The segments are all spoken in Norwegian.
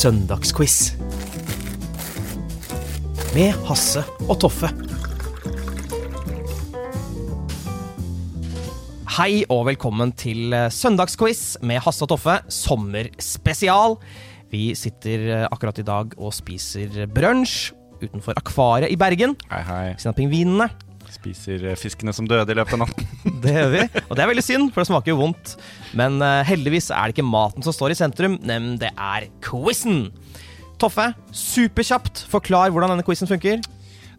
Søndagsquiz. Med Hasse og Toffe. Hei og velkommen til eh, Søndagsquiz med Hasse og Toffe, sommerspesial. Vi sitter eh, akkurat i dag og spiser brunsj utenfor Akvariet i Bergen. Hei, hei. Siden av pingvinene. Spiser eh, fiskene som døde i løpet av natten. Det gjør vi, og det er veldig synd, for det smaker jo vondt. Men uh, heldigvis er det ikke maten som står i sentrum, nem det er quizen. Toffe, superkjapt, forklar hvordan denne quizen funker.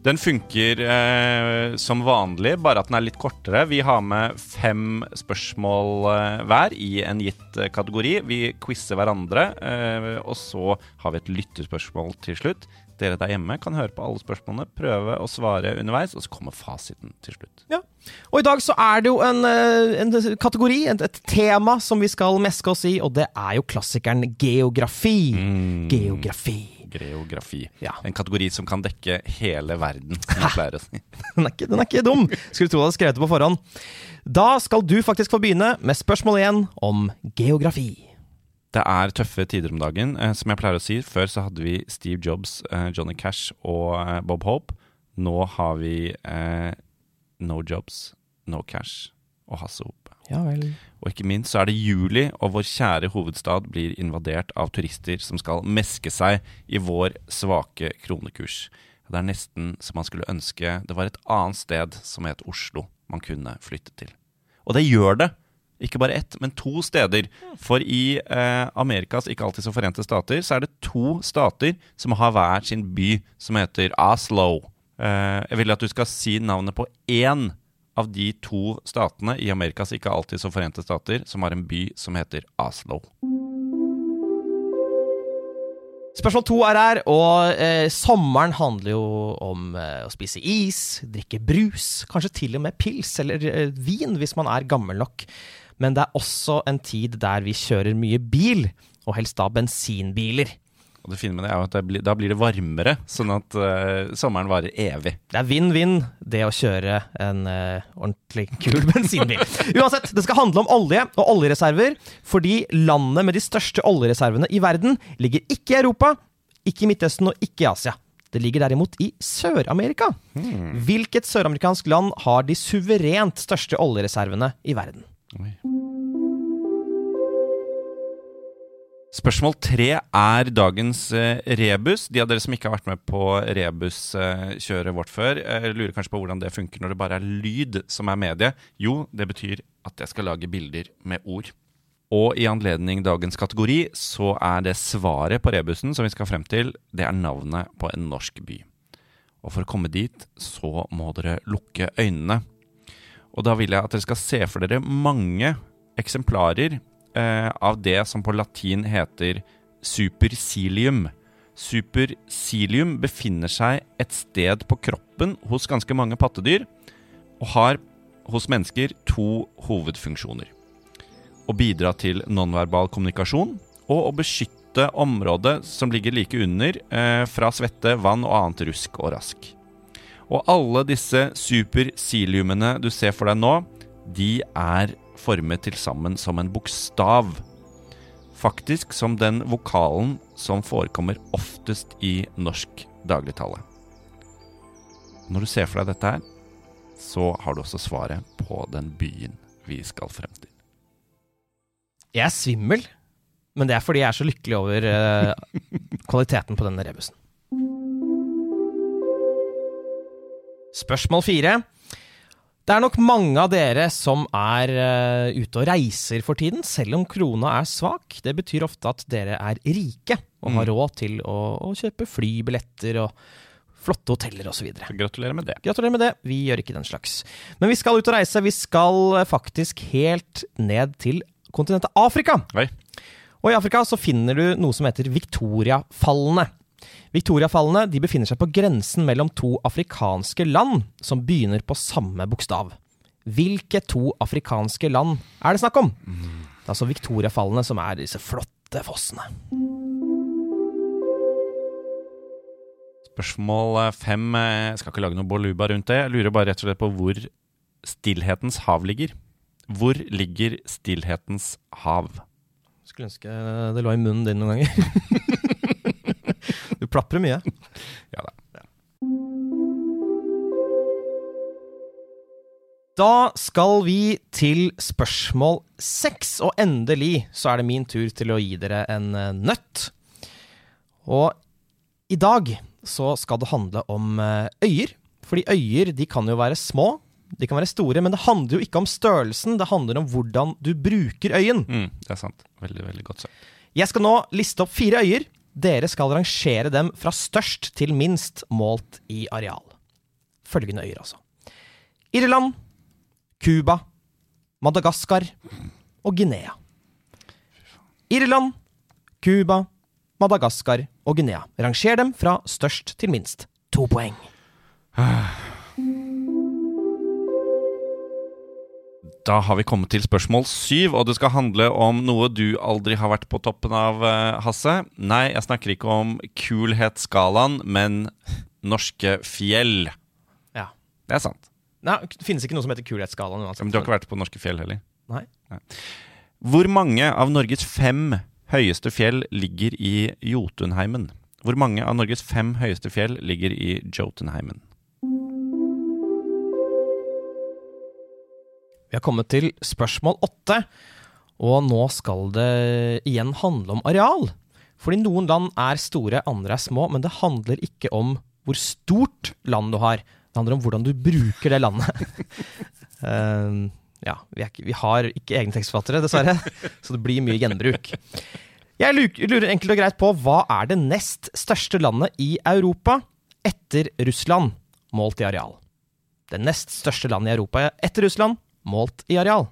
Den funker eh, som vanlig, bare at den er litt kortere. Vi har med fem spørsmål eh, hver i en gitt eh, kategori. Vi quizer hverandre, eh, og så har vi et lyttespørsmål til slutt. Dere der hjemme kan høre på alle spørsmålene, prøve å svare underveis, og så kommer fasiten til slutt. Ja. Og i dag så er det jo en, eh, en kategori, et, et tema, som vi skal meske oss i, og det er jo klassikeren geografi. Geografi. Geografi. Ja. En kategori som kan dekke hele verden. Den er ikke, den er ikke dum. Skulle tro du hadde skrevet det på forhånd. Da skal du faktisk få begynne med spørsmål igjen om geografi. Det er tøffe tider om dagen. Eh, som jeg pleier å si, før så hadde vi Steve Jobs, eh, Johnny Cash og eh, Bob Hope. Nå har vi No Jobs, No Cash og Hasse Hope. Ja vel. Og ikke minst så er det juli, og vår kjære hovedstad blir invadert av turister som skal meske seg i vår svake kronekurs. Det er nesten så man skulle ønske det var et annet sted som het Oslo man kunne flytte til. Og det gjør det! Ikke bare ett, men to steder. For i eh, Amerikas ikke alltid så forente stater, så er det to stater som har hver sin by som heter Oslo. Eh, jeg vil at du skal si navnet på én av de to statene i Amerikas ikke alltid så forente stater som har en by som heter Oslo. Spørsmål to er her, og eh, sommeren handler jo om eh, å spise is, drikke brus, kanskje til og med pils eller eh, vin hvis man er gammel nok. Men det er også en tid der vi kjører mye bil, og helst da bensinbiler. Og det fine med det er jo at det blir, da blir det varmere, sånn at uh, sommeren varer evig. Det er vinn-vinn, det å kjøre en uh, ordentlig kul bensinbil. Uansett, det skal handle om olje og oljereserver, fordi landet med de største oljereservene i verden ligger ikke i Europa, ikke i Midtøsten og ikke i Asia. Det ligger derimot i Sør-Amerika. Hvilket søramerikansk land har de suverent største oljereservene i verden? Spørsmål tre er dagens eh, rebus. De av dere som ikke har vært med på rebuskjøret vårt før, eh, lurer kanskje på hvordan det funker når det bare er lyd som er medie. Jo, det betyr at jeg skal lage bilder med ord. Og i anledning dagens kategori så er det svaret på rebusen som vi skal frem til, det er navnet på en norsk by. Og for å komme dit så må dere lukke øynene. Og da vil jeg at dere skal se for dere mange eksemplarer eh, av det som på latin heter supercilium. Supercilium befinner seg et sted på kroppen hos ganske mange pattedyr, og har hos mennesker to hovedfunksjoner. Å bidra til nonverbal kommunikasjon, og å beskytte området som ligger like under, eh, fra svette, vann og annet rusk og rask. Og alle disse supersiliumene du ser for deg nå, de er formet til sammen som en bokstav. Faktisk som den vokalen som forekommer oftest i norsk dagligtale. Når du ser for deg dette her, så har du også svaret på den byen vi skal frem til. Jeg er svimmel, men det er fordi jeg er så lykkelig over uh, kvaliteten på denne rebusen. Spørsmål fire. Det er nok mange av dere som er uh, ute og reiser for tiden, selv om krona er svak. Det betyr ofte at dere er rike og har råd til å, å kjøpe flybilletter og flotte hoteller osv. Så gratulerer med det. Gratulerer med det. Vi gjør ikke den slags. Men vi skal ut og reise. Vi skal eh, faktisk helt ned til kontinentet Afrika. Oi. Og i Afrika så finner du noe som heter Victoriafallene. Victoriafallene de befinner seg på grensen mellom to afrikanske land som begynner på samme bokstav. Hvilke to afrikanske land er det snakk om? Det er altså Victoriafallene som er disse flotte fossene. Spørsmål eh, fem. eh, Jeg skal ikke lage noe boluba rundt det. Jeg lurer bare rett og slett på hvor Stillhetens hav ligger. Hvor ligger Stillhetens hav? Skulle ønske det lå i munnen din noen ganger. du plaprer mye. Ja da. Da skal vi til spørsmål seks, og endelig så er det min tur til å gi dere en eh, nøtt. Og i dag så skal det handle om eh, øyer. Fordi øyer de kan jo være små, de kan være store, men det handler jo ikke om størrelsen, det handler om hvordan du bruker øyen. Mm, det er sant. Veldig, veldig godt sagt. Jeg skal nå liste opp fire øyer. Dere skal rangere dem fra størst til minst målt i areal. Følgende øyer, altså. Irland, Cuba, Madagaskar og Guinea. Irland, Cuba, Madagaskar og Guinea. Ranger dem fra størst til minst. To poeng. Da har vi kommet til spørsmål syv, og det skal handle om noe du aldri har vært på toppen av, eh, Hasse. Nei, jeg snakker ikke om kulhetsskalaen, men norske fjell. Ja. Det er sant. Nei, det finnes ikke noe som heter kulhetsskalaen uansett. Men du har ikke vært på norske fjell heller? Nei. Hvor mange av Norges fem høyeste fjell ligger i Jotunheimen? Hvor mange av Norges fem høyeste fjell ligger i Jotunheimen? Vi har kommet til spørsmål åtte, og nå skal det igjen handle om areal. Fordi noen land er store, andre er små, men det handler ikke om hvor stort land du har. Det handler om hvordan du bruker det landet. uh, ja, vi, ikke, vi har ikke egne tekstforfattere, dessverre, så det blir mye gjenbruk. Jeg lurer enkelt og greit på hva er det nest største landet i Europa etter Russland, målt i areal? Det nest største landet i Europa etter Russland, målt i areal.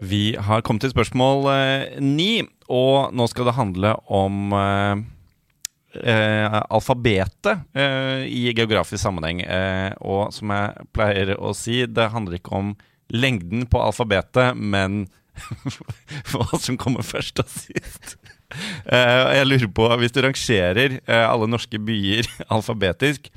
Vi har kommet til spørsmål eh, ni, og nå skal det handle om eh, alfabetet eh, i geografisk sammenheng. Eh, og som jeg pleier å si, det handler ikke om lengden på alfabetet, men hva som kommer først og sist. Jeg lurer på, hvis du rangerer alle norske byer alfabetisk,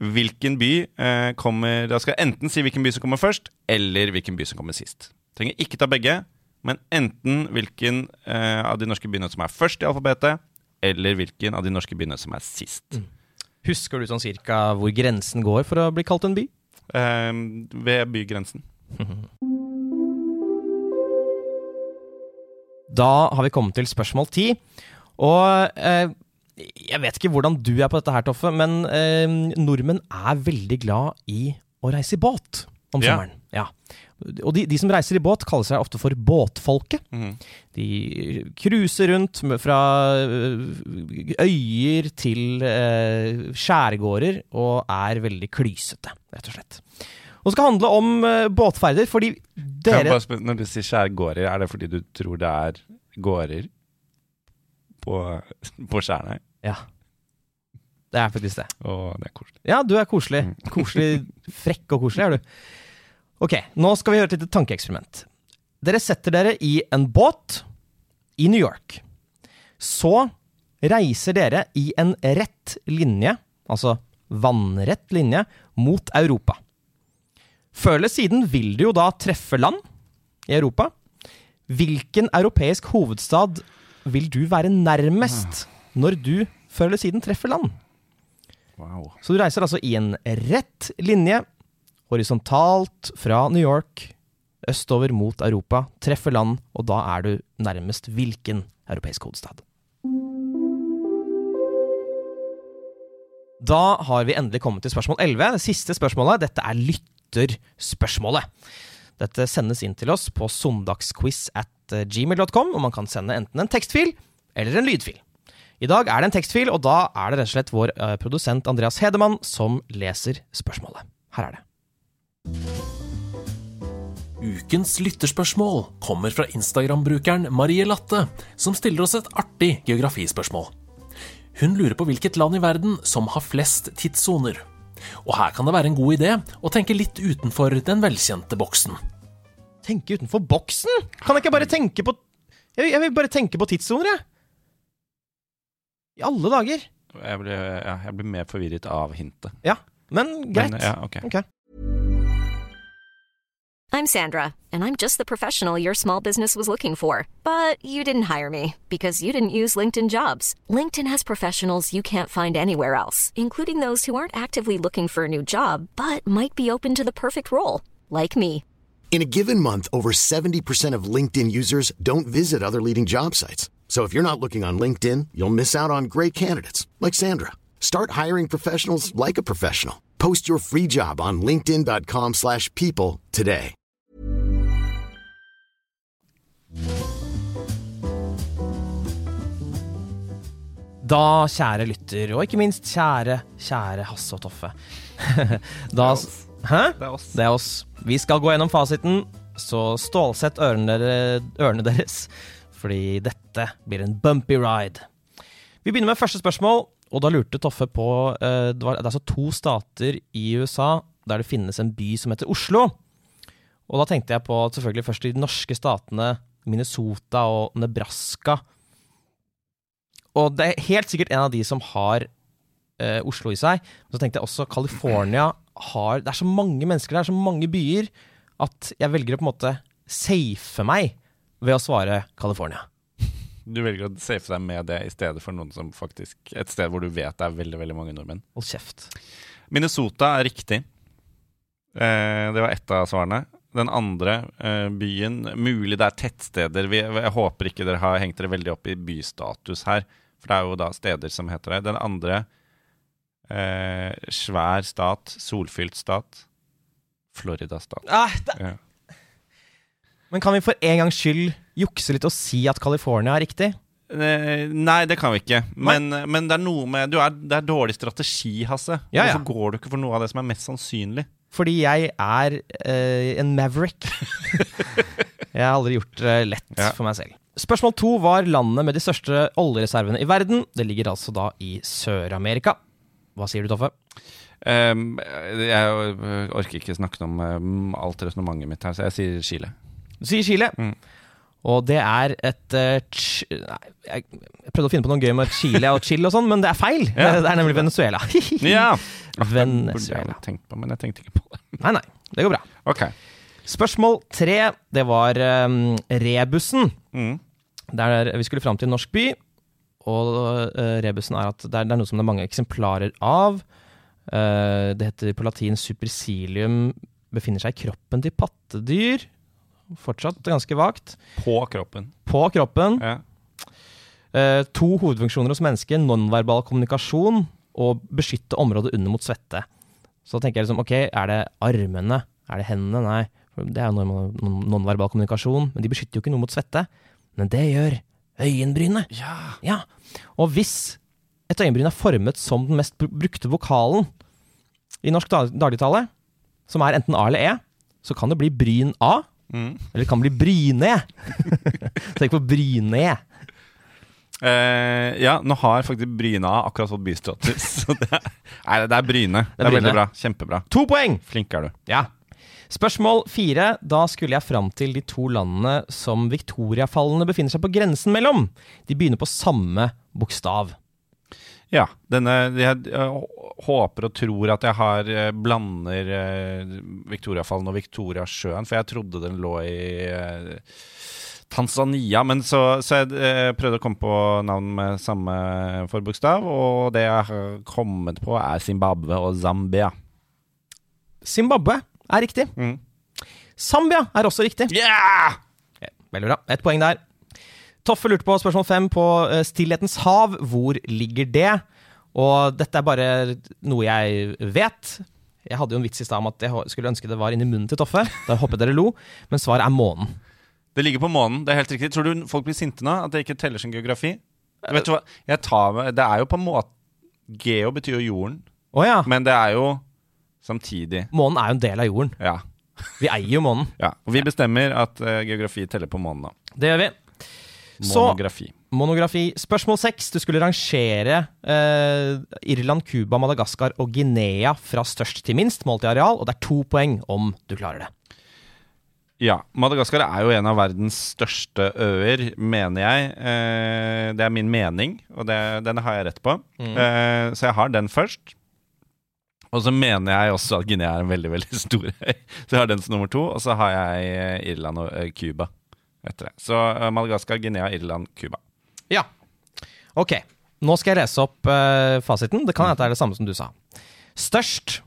hvilken by eh, kommer Da skal jeg enten si hvilken by som kommer først, eller hvilken by som kommer sist. Trenger ikke ta begge, men enten hvilken eh, av de norske byene som er først i alfabetet, eller hvilken av de norske byene som er sist. Husker du sånn cirka hvor grensen går for å bli kalt en by? Eh, ved bygrensen. Da har vi kommet til spørsmål ti. Og eh, jeg vet ikke hvordan du er på dette her, Toffe, men eh, nordmenn er veldig glad i å reise i båt om Ja. sommeren. Ja. Og de, de som reiser i båt, kaller seg ofte for båtfolket. Mm. De cruiser rundt fra øh, øyer til eh, skjærgårder og er veldig klysete, rett og slett. Og skal handle om eh, båtferder, fordi Kan jeg dere bare spørre, når du sier skjærgårder, er det fordi du tror det er gårder på, på skjærene? Ja. Det er faktisk det. Å, det er koselig. Ja, du er koselig. Koselig, frekk og koselig er du. Ok, nå skal vi gjøre et lite tankeeksperiment. Dere setter dere i en båt i New York. Så reiser dere i en rett linje, altså vannrett linje, mot Europa. Før eller siden vil du jo da treffe land i Europa. Hvilken europeisk hovedstad vil du være nærmest når du før eller siden treffer land? Wow. Så du reiser altså i en rett linje, horisontalt fra New York, østover mot Europa, treffer land, og da er du nærmest hvilken europeisk hovedstad? Da har vi endelig kommet til spørsmål 11. Det siste spørsmålet. Dette er lytterspørsmålet. Dette sendes inn til oss på søndagsquiz at gmail.com, og man kan sende enten en tekstfil eller en lydfil. I dag er det en tekstfil, og da er det rett og slett vår eh, produsent Andreas Hedemann som leser spørsmålet. Her er det. Ukens lytterspørsmål kommer fra Instagram-brukeren Marie Latte, som stiller oss et artig geografispørsmål. Hun lurer på hvilket land i verden som har flest tidssoner. Og her kan det være en god idé å tenke litt utenfor den velkjente boksen. Tenke utenfor boksen? Kan jeg ikke bare tenke på jeg vil bare tenke på tidssoner, jeg. I alle dager. Jeg blir, ja, jeg blir mer forvirret av hintet. Ja, men greit. Men, ja, ok. Ok. I'm Sandra, and I'm just the professional your small business was looking for. But you didn't hire me because you didn't use LinkedIn jobs. LinkedIn has professionals you can't find anywhere else, including those who aren't actively looking for a new job but might be open to the perfect role, like me. In a given month, over 70% of LinkedIn users don't visit other leading job sites. So if you're not looking on LinkedIn, you'll miss out on great candidates like Sandra. Start hiring professionals like a professional. Post your free job on linkedin.com/people today. Da, kjære lytter, og ikke minst kjære, kjære Hasse og Toffe Da Hæ? Det er oss. Det er oss. Vi skal gå gjennom fasiten, så stålsett ørene, ørene deres, fordi dette blir en bumpy ride. Vi begynner med første spørsmål, og da lurte Toffe på eh, det, var, det er altså to stater i USA der det finnes en by som heter Oslo. Og da tenkte jeg på selvfølgelig først de norske statene Minnesota og Nebraska. Og det er helt sikkert en av de som har eh, Oslo i seg. Men så tenkte jeg også California har Det er så mange mennesker der, så mange byer, at jeg velger å på en måte safe meg ved å svare California. Du velger å safe deg med det i stedet for noen som faktisk et sted hvor du vet det er veldig veldig mange nordmenn. Hold kjeft. Minnesota er riktig. Eh, det var ett av svarene. Den andre eh, byen Mulig det er tettsteder. Vi, jeg håper ikke dere har hengt dere veldig opp i bystatus her. For det er jo da steder som heter det. Den andre eh, svær stat. Solfylt stat. Florida-stat. Ah, Ja. Men kan vi for en gangs skyld jukse litt og si at California er riktig? Eh, nei, det kan vi ikke. Men, men det er noe med du er, Det er dårlig strategi, Hasse. Ja, ja. Hvorfor går du ikke for noe av det som er mest sannsynlig? Fordi jeg er eh, en maverick. jeg har aldri gjort det lett Ja. for meg selv. Spørsmål to var landet med de største oljereservene i verden. Det ligger altså da i Sør-Amerika. Hva sier du, Toffe? Um, jeg orker ikke snakke om um, alt resonnementet mitt her, så jeg sier Chile. Du sier Chile. Mm. Og det er et uh, Nei, jeg, prøvde å finne på noe gøy med Chile og chill og sånn, men det er feil. Ja. Det er nemlig Venezuela. Ja! Venezuela. jeg på, men jeg tenkte ikke på det. Nei, nei. Det går bra. Okay. Spørsmål tre, det var um, rebusen. Mm. Der vi skulle fram til en norsk by. Og uh, rebusen er at det er, det er noe som det er mange eksemplarer av. Uh, det heter på latin supercilium befinner seg i kroppen til pattedyr. Fortsatt ganske vagt. På kroppen. På kroppen. Ja. Eh, to hovedfunksjoner hos mennesket. Nonverbal kommunikasjon og beskytte området under mot svette. Så da tenker jeg liksom, ok, er det armene? Er det hendene? Nei, det er jo nonverbal kommunikasjon. Men de beskytter jo ikke noe mot svette. Men det gjør øyenbrynet. ja. Ja. Og hvis et øyenbryn er formet som den mest brukte vokalen i norsk dagligtale, som er enten A eller E, så kan det bli bryn A, Mm. eller det kan bli bryne. Tenk på bryne. Eh, ja, nå har faktisk Bryna akkurat fått bystatus. Så det er, nei, det er Bryne. Det er, Bryne. veldig bra. Kjempebra. To poeng! Flink er du. Ja. Spørsmål fire. Da skulle jeg fram til de to landene som Victoriafallene befinner seg på grensen mellom. De begynner på samme bokstav. Ja. Denne Jeg håper og tror at jeg har eh, blander eh, Victoriafallen og Victoriasjøen, for jeg trodde den lå i eh, Tanzania. Men så, så jeg prøvde å komme på navn med samme forbokstav, og det jeg har kommet på, er Zimbabwe og Zambia. Zimbabwe er riktig. Mm. Zambia er også riktig. Yeah! Veldig bra. Ett poeng der. Toffe lurte på spørsmål fem på eh, Stillhetens hav. Hvor ligger det? Og dette er bare noe jeg vet. Jeg hadde jo en vits i stad om at jeg skulle ønske det var inni munnen til Toffe. Da håpet dere lo. Men svaret er månen. Det ligger på månen, det er helt riktig. Tror du folk blir sinte nå? At det ikke teller som geografi? Vet du hva, jeg tar med Det er jo på en måte Geo betyr jo jorden, Oh, ja. men det er jo samtidig Månen er jo en del av jorden. Ja. Vi eier jo månen. ja. Og vi bestemmer at eh, geografi teller på månen, da. Det gjør vi. Så Monografi. monografi. Spørsmål seks. Du skulle rangere eh, Irland, Cuba, Madagaskar og Guinea fra størst til minst, målt i areal, og det er to poeng om du klarer det. Ja. Madagaskar er jo en av verdens største øyer, mener jeg. Eh, det er min mening, og det, den har jeg rett på. Eh, så jeg har den først. Og så mener jeg også at Guinea er en veldig veldig stor øy. Så jeg har den som nummer to, og så har jeg eh, Irland og eh, Cuba etter det. Så eh, Madagaskar, Guinea, Irland, Cuba. Ja. Ok. Nå skal jeg lese opp uh, fasiten. Det kan hende det er det samme som du sa. Størst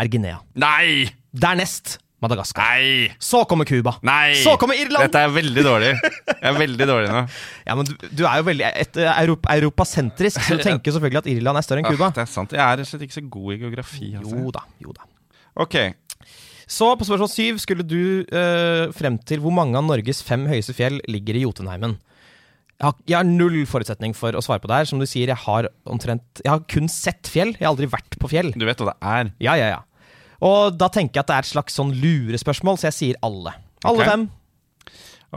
er Guinea. Nei! Dernest Madagaskar. Nei! Så kommer Cuba. Nei! Så kommer Irland! Dette er veldig dårlig. Jeg er veldig dårlig nå. Ja, men du, du er jo veldig et, eh, Europa, europasentrisk, så du tenker selvfølgelig at Irland er større enn Cuba. Ah, det er sant. Jeg er rett og slett ikke så god i geografi. Altså. Jo da, jo da. Ok. Så på spørsmål syv skulle du eh, frem til hvor mange av Norges fem høyeste fjell ligger i Jotunheimen. Jeg har, jeg har null forutsetning for å svare på det her. Som du sier, jeg har omtrent Jeg har kun sett fjell. Jeg har aldri vært på fjell. Du vet hva det er. Ja, ja, ja. Og da tenker jeg at det er et slags sånn lurespørsmål, så jeg sier alle. Alle okay. fem.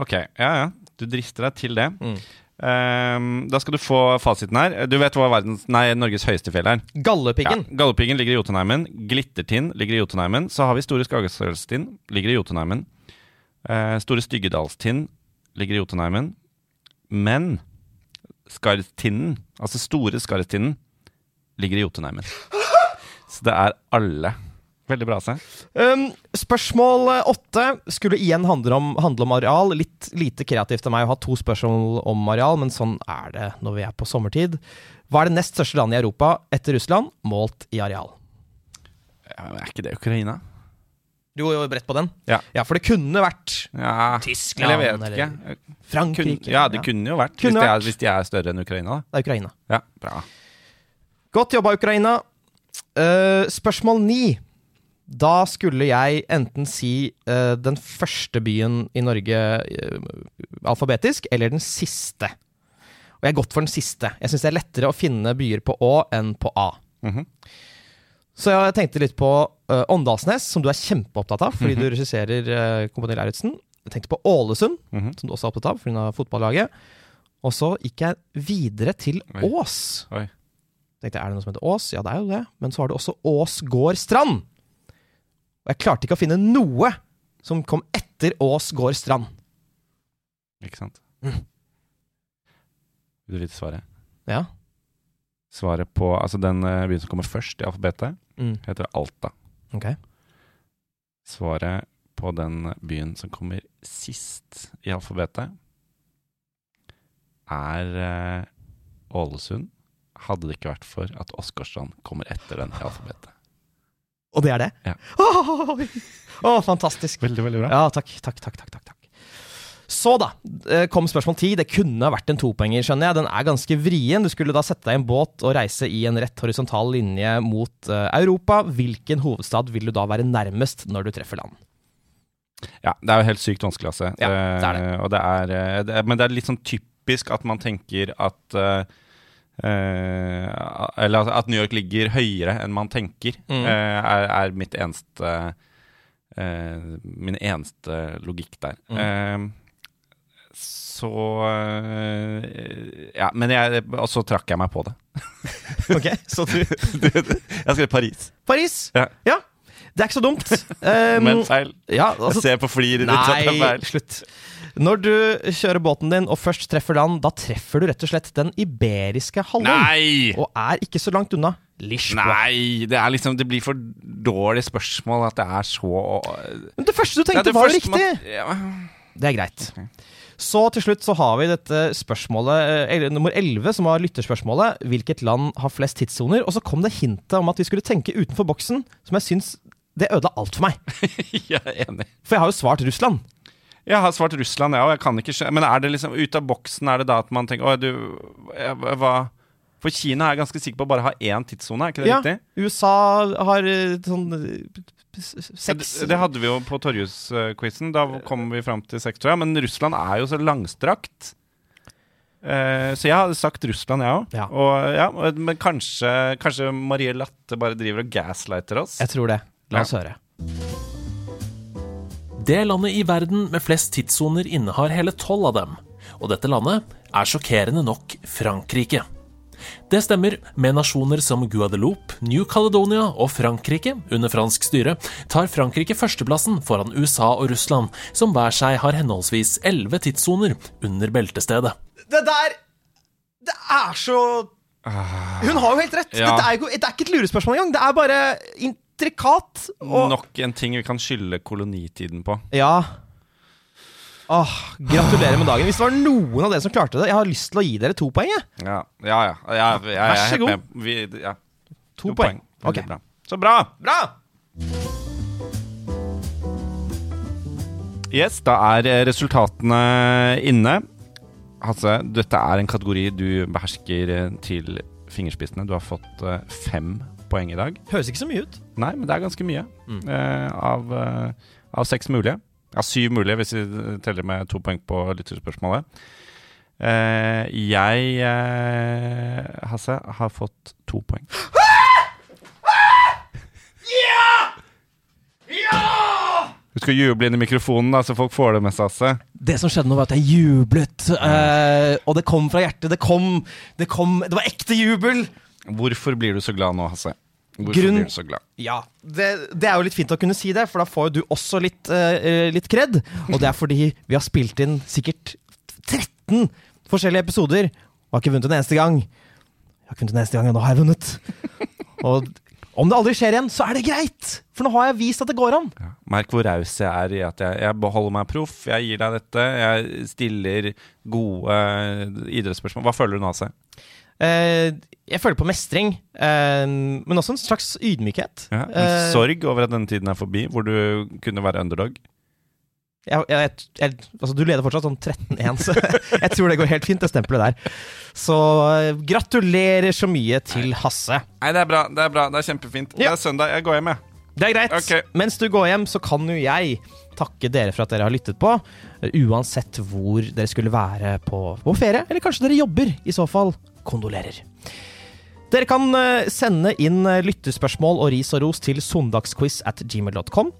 Ok, ja ja. Du drister deg til det. Mm. Ehm, da skal du få fasiten her. Du vet hva verdens, nei, Norges høyeste fjell er? Galdhøpiggen. Ja, Galdhøpiggen ligger i Jotunheimen. Glittertind ligger i Jotunheimen. Så har vi Store Skagestølstind, ligger i Jotunheimen. Uh, Store Styggedalstind ligger i Jotunheimen. Men Skarstinden, altså Store Skarstinden, ligger i Jotunheimen. Så det er alle. Veldig bra, se. Um, spørsmål eh, åtte skulle igjen handle om, handle om areal. Litt lite kreativt av meg å ha to spørsmål om areal, men sånn er det når vi er på sommertid. Hva er det nest største landet i Europa etter Russland, målt i areal? Ja, er ikke det Ukraina? Du går jo bredt på den? Ja. Ja, for det kunne vært Ja, Tyskland, Eller jeg vet eller- ikke. Kun, Frankrike. ja, det kunne jo vært. Kunne hvis, de er, hvis de er større enn Ukraina, da. Det er Ukraina. Ja, bra. Godt jobba, Ukraina. Uh, spørsmål ni. Da skulle jeg enten si uh, den første byen i Norge uh, alfabetisk, eller den siste. Og jeg har gått for den siste. Jeg syns det er lettere å finne byer på Å enn på A. Mhm. Så jeg tenkte litt på uh, Åndalsnes, som du er kjempeopptatt av fordi du regisserer uh, Kompani Lauritzen. Jeg tenkte på Ålesund, Mhm. som du også er opptatt av pga. fotballaget. Og så gikk jeg videre til Oi. Ås. Oi. Tenkte jeg, Er det noe som heter Ås? Ja, det er jo det. Men så har du også Ås gård strand. Og jeg klarte ikke å finne noe som kom etter Ås gård strand. Ikke sant? Mm. Vil du vite svaret? Ja. Svaret på Altså, den eh, byen som kommer først i alfabetet, Mm. heter Alta. Ok. Svaret på den byen som kommer sist i alfabetet, er eh, Ålesund. Hadde det ikke vært for at Åsgårdstrand kommer etter den i alfabetet. Og det er det? Ja. Oh, oh, fantastisk. Veldig, veldig bra. Ja, takk, takk, takk, takk, takk. Så da eh, kom spørsmål ti. Det kunne vært en topoenger, skjønner jeg. Den er ganske vrien. Du skulle da sette deg i en båt og reise i en rett horisontal linje mot eh, Europa. Hvilken hovedstad vil du da være nærmest når du treffer land? Ja, det er jo helt sykt vanskelig, altså. Ja, det er det. Eh, og det er, det er, men det er litt sånn typisk at man tenker at eh, Eller altså at New York ligger høyere enn man tenker, Mm. eh, er, er mitt eneste eh, Min eneste logikk der. Mm. Eh, så eh, Ja, men jeg Og så trakk jeg meg på det. Ok, så du jeg skrev Paris, Paris! Ja. Ja. Det er ikke så dumt. Um, men feil. ja, Jeg altså, ser på fliret ditt at det er feil. slutt. Når du kjører båten din og først treffer land, da treffer du rett og slett den iberiske halvøy. Og er ikke så langt unna Lisboa. Nei, det, er liksom, det blir for dårlig spørsmål at det er så Men det første du tenkte, det var jo riktig! ja. Det er greit. Okay. Så til slutt så har vi dette spørsmålet, eh, eller nummer 11, som var lytterspørsmålet. Hvilket land har flest tidssoner? Og så kom det hintet om at vi skulle tenke utenfor boksen, som jeg syns det ødela alt for meg. Jeg er enig. For jeg har jo svart Russland. Jeg har svart Russland, ja, og jeg kan ikke skjø- Men er det liksom ut av boksen Er det da at man tenker Å, du Hva For Kina er jeg ganske sikker på å bare ha én tidssone, er ikke det Ja, riktig? USA har eh, sånn eh, Ja, seks Det, det hadde vi jo på Torjus-quizen. Da kom vi fram til seks, tror jeg. Men Russland er jo så langstrakt. Eh, så jeg hadde sagt Russland, jeg òg. Ja. Ja, men kanskje, kanskje Marie Latte bare driver og gaslighter oss? Jeg tror det. La oss Ja. høre. Det landet i verden med flest tidssoner innehar hele tolv av dem. Og dette landet er sjokkerende nok Frankrike. Det stemmer, med nasjoner som Guadeloupe, New Caledonia og Frankrike under fransk styre, tar Frankrike førsteplassen foran USA og Russland, som hver seg har henholdsvis elleve tidssoner under beltestedet. Det der Det er så Hun har jo helt rett! Ja. Dette er jo, det er ikke et lurespørsmål engang. Det er bare intrikat. Og Nok en ting vi kan skylde kolonitiden på. Ja. Åh, gratulerer med dagen. Hvis det var noen av dere som klarte det, jeg har lyst til å gi dere to poeng. Jeg. Ja, ja. ja. ja, ja, ja Vær så god. Vi, ja. To To poeng. poeng. Ok. bra. Så bra! Bra! Yes, da er eh, resultatene inne. Hasse, dette er en kategori du behersker eh, til fingerspissene. Du har fått eh, fem poeng i dag. Høres ikke så mye ut. Nei, men det er ganske mye. Mm. Eh, av, eh, av seks mulige. Ja, syv mulige, hvis vi teller med to poeng på lytterspørsmålet. Eh, jeg, eh, Hasse, har fått to poeng. Du skal juble inn i mikrofonen, da, så folk får det med seg, Hasse. Det som skjedde nå, var at jeg jublet. eh, og det kom fra hjertet. Det kom, det kom Det var ekte jubel! Hvorfor blir du så glad nå, Hasse? Hvorfor Grunn- blir du så glad? Ja, det, det er jo litt fint å kunne si det, for da får jo du også litt, uh, litt kred. Og det er fordi vi har spilt inn sikkert 13 forskjellige episoder og har ikke vunnet en eneste gang. Jeg har ikke vunnet en eneste gang, og nå har jeg vunnet. Og om det aldri skjer igjen, så er det greit! For nå har jeg vist at det går an. Ja. Merk hvor raus jeg er i at jeg, jeg beholder meg proff. Jeg gir deg dette. Jeg stiller gode eh, idrettsspørsmål. Hva føler du nå, Hasse? Eh, jeg føler på mestring, eh, men også en slags ydmykhet. Ja, en Eh, sorg over at denne tiden er forbi, hvor du kunne være underdog. Jeg, jeg, jeg, altså, du leder fortsatt sånn 13-1, så jeg tror det går helt fint, det stempelet der. Så eh, gratulerer så mye til Hasse. Nei, det er bra. Det er bra, det er kjempefint. Ja. Det er søndag. Jeg går hjem, jeg. Det er greit. Okay. Mens du går hjem, så kan jo jeg takke dere for at dere har lyttet på. Uansett hvor dere skulle være på, på ferie, eller kanskje dere jobber. I så fall kondolerer. Dere kan eh, sende inn eh, lyttespørsmål og ris og ros til søndagsquiz at gmail.com.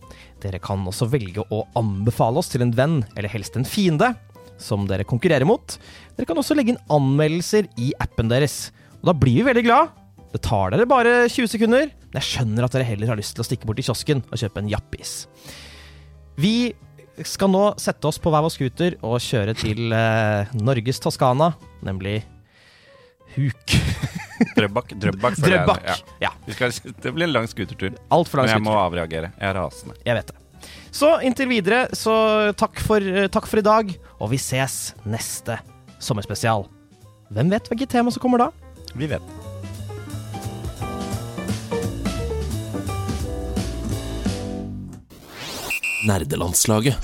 Dere kan også velge å anbefale oss til en venn, eller helst en fiende, som dere konkurrerer mot. Dere kan også legge inn anmeldelser i appen deres. Og da blir vi veldig glad. Det tar dere bare 20 sekunder, men jeg skjønner at dere heller har lyst til å stikke bort i kiosken og kjøpe en jappis. Vi skal nå sette oss på hver vår scooter og kjøre til eh, Norges Toskana, nemlig Huk. Drøbak. Drøbak. føler jeg. Drøbak. Ja. Ja. Vi skal, det blir en lang skutertur. Altfor lang Men jeg må avreagere. Jeg er rasende. Jeg vet det. Så inntil videre, så takk for, eh, takk for i dag, og vi ses neste sommerspesial. Hvem vet hvilket tema som kommer da? Vi vet. Nerdelandslaget.